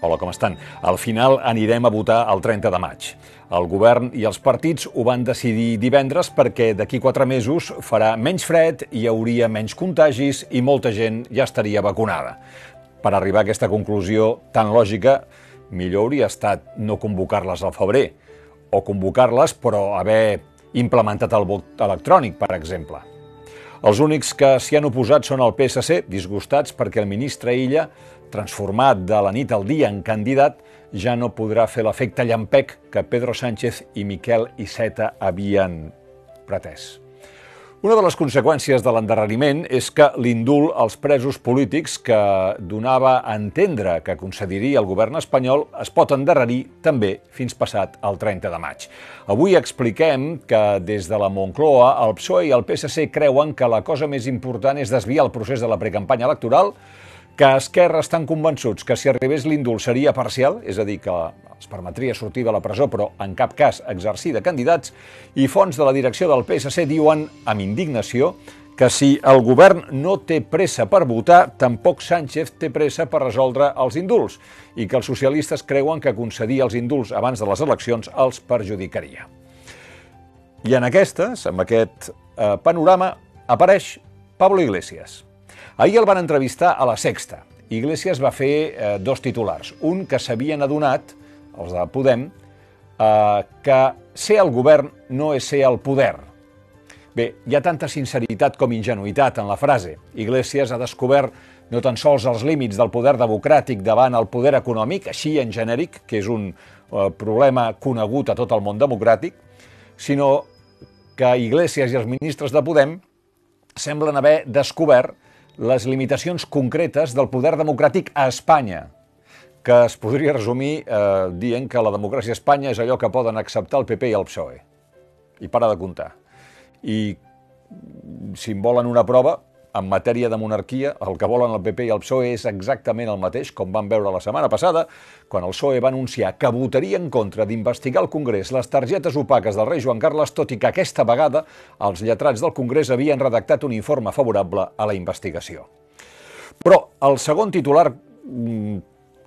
Hola, com estan? Al final anirem a votar el 30 de maig. El govern i els partits ho van decidir divendres perquè d'aquí quatre mesos farà menys fred, hi hauria menys contagis i molta gent ja estaria vacunada. Per arribar a aquesta conclusió tan lògica, millor hauria estat no convocar-les al febrer, o convocar-les però haver implementat el vot electrònic, per exemple. Els únics que s'hi han oposat són el PSC, disgustats perquè el ministre Illa, transformat de la nit al dia en candidat, ja no podrà fer l'efecte llampec que Pedro Sánchez i Miquel Iceta havien pretès. Una de les conseqüències de l'endarreriment és que l'indult als presos polítics que donava a entendre que concediria el govern espanyol es pot endarrerir també fins passat el 30 de maig. Avui expliquem que des de la Moncloa el PSOE i el PSC creuen que la cosa més important és desviar el procés de la precampanya electoral que Esquerra estan convençuts que si arribés l'indult seria parcial, és a dir, que es permetria sortir de la presó però en cap cas exercir de candidats, i fons de la direcció del PSC diuen, amb indignació, que si el govern no té pressa per votar, tampoc Sánchez té pressa per resoldre els indults i que els socialistes creuen que concedir els indults abans de les eleccions els perjudicaria. I en aquestes, amb aquest eh, panorama, apareix Pablo Iglesias. Ahir el van entrevistar a la Sexta. Iglesias va fer eh, dos titulars. Un que s'havien adonat, els de Podem, eh, que ser al govern no és ser al poder. Bé, hi ha tanta sinceritat com ingenuïtat en la frase. Iglesias ha descobert no tan sols els límits del poder democràtic davant el poder econòmic, així en genèric, que és un eh, problema conegut a tot el món democràtic, sinó que Iglesias i els ministres de Podem semblen haver descobert les limitacions concretes del poder democràtic a Espanya, que es podria resumir eh, dient que la democràcia a Espanya és allò que poden acceptar el PP i el PSOE. I para de comptar. I si en volen una prova, en matèria de monarquia, el que volen el PP i el PSOE és exactament el mateix, com vam veure la setmana passada, quan el PSOE va anunciar que votaria en contra d'investigar al Congrés les targetes opaques del rei Joan Carles, tot i que aquesta vegada els lletrats del Congrés havien redactat un informe favorable a la investigació. Però el segon titular mm,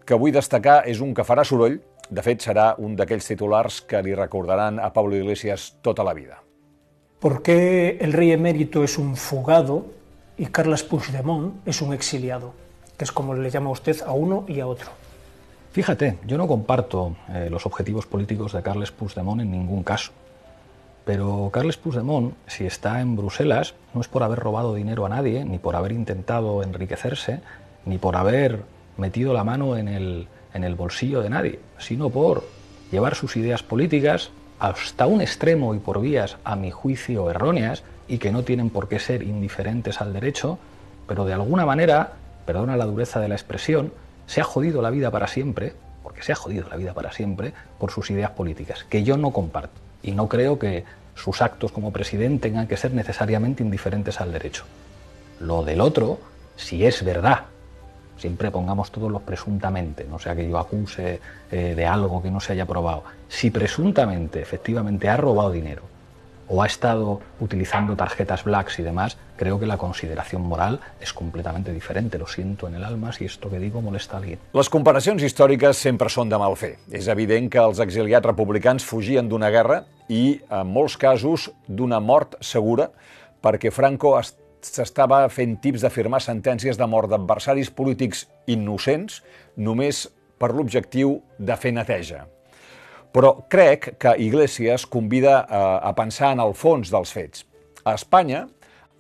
que vull destacar és un que farà soroll, de fet serà un d'aquells titulars que li recordaran a Pablo Iglesias tota la vida. ¿Por qué el rey emérito es un fugado y Carles Puigdemont es un exiliado, que es como le llama usted a uno y a otro. Fíjate, yo no comparto eh, los objetivos políticos de Carles Puigdemont en ningún caso. Pero Carles Puigdemont, si está en Bruselas, no es por haber robado dinero a nadie, ni por haber intentado enriquecerse, ni por haber metido la mano en el, en el bolsillo de nadie, sino por llevar sus ideas políticas hasta un extremo y por vías, a mi juicio, erróneas, y que no tienen por qué ser indiferentes al derecho, pero de alguna manera, perdona la dureza de la expresión, se ha jodido la vida para siempre, porque se ha jodido la vida para siempre, por sus ideas políticas, que yo no comparto. Y no creo que sus actos como presidente tengan que ser necesariamente indiferentes al derecho. Lo del otro, si es verdad, siempre pongamos todos los presuntamente, no sea que yo acuse eh, de algo que no se haya probado, si presuntamente efectivamente ha robado dinero o ha estado utilizando tarjetas blacks y demás, creo que la consideración moral és completamente diferente. Lo siento en el alma si esto que digo molesta a alguien. Les comparacions històriques sempre són de mal fer. És evident que els exiliats republicans fugien d'una guerra i, en molts casos, d'una mort segura perquè Franco s'estava fent tips de firmar sentències de mort d'adversaris polítics innocents només per l'objectiu de fer neteja. Però crec que Iglesias convida a, a pensar en el fons dels fets. A Espanya,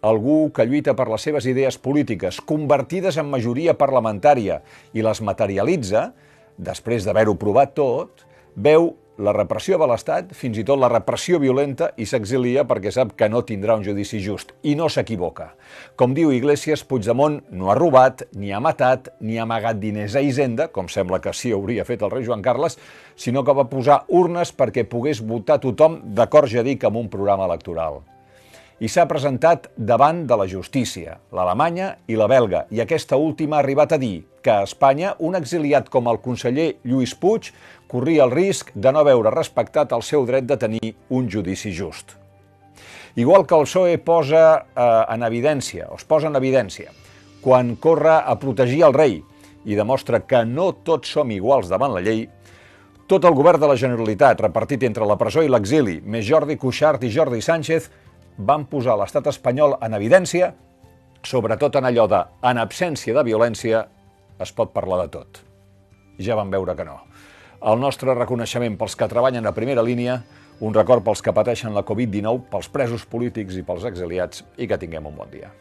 algú que lluita per les seves idees polítiques, convertides en majoria parlamentària, i les materialitza, després d'haver-ho provat tot, veu la repressió de l'Estat, fins i tot la repressió violenta, i s'exilia perquè sap que no tindrà un judici just. I no s'equivoca. Com diu Iglesias, Puigdemont no ha robat, ni ha matat, ni ha amagat diners a Hisenda, com sembla que sí hauria fet el rei Joan Carles, sinó que va posar urnes perquè pogués votar tothom d'acord, ja dic, amb un programa electoral i s'ha presentat davant de la justícia, l'alemanya i la belga, i aquesta última ha arribat a dir que a Espanya un exiliat com el conseller Lluís Puig corria el risc de no veure respectat el seu dret de tenir un judici just. Igual que el PSOE posa eh, en evidència, o es posa en evidència, quan corre a protegir el rei i demostra que no tots som iguals davant la llei, tot el govern de la Generalitat, repartit entre la presó i l'exili, més Jordi Cuixart i Jordi Sánchez, van posar l'estat espanyol en evidència, sobretot en allò de, en absència de violència, es pot parlar de tot. Ja van veure que no. El nostre reconeixement pels que treballen a primera línia, un record pels que pateixen la Covid-19, pels presos polítics i pels exiliats, i que tinguem un bon dia.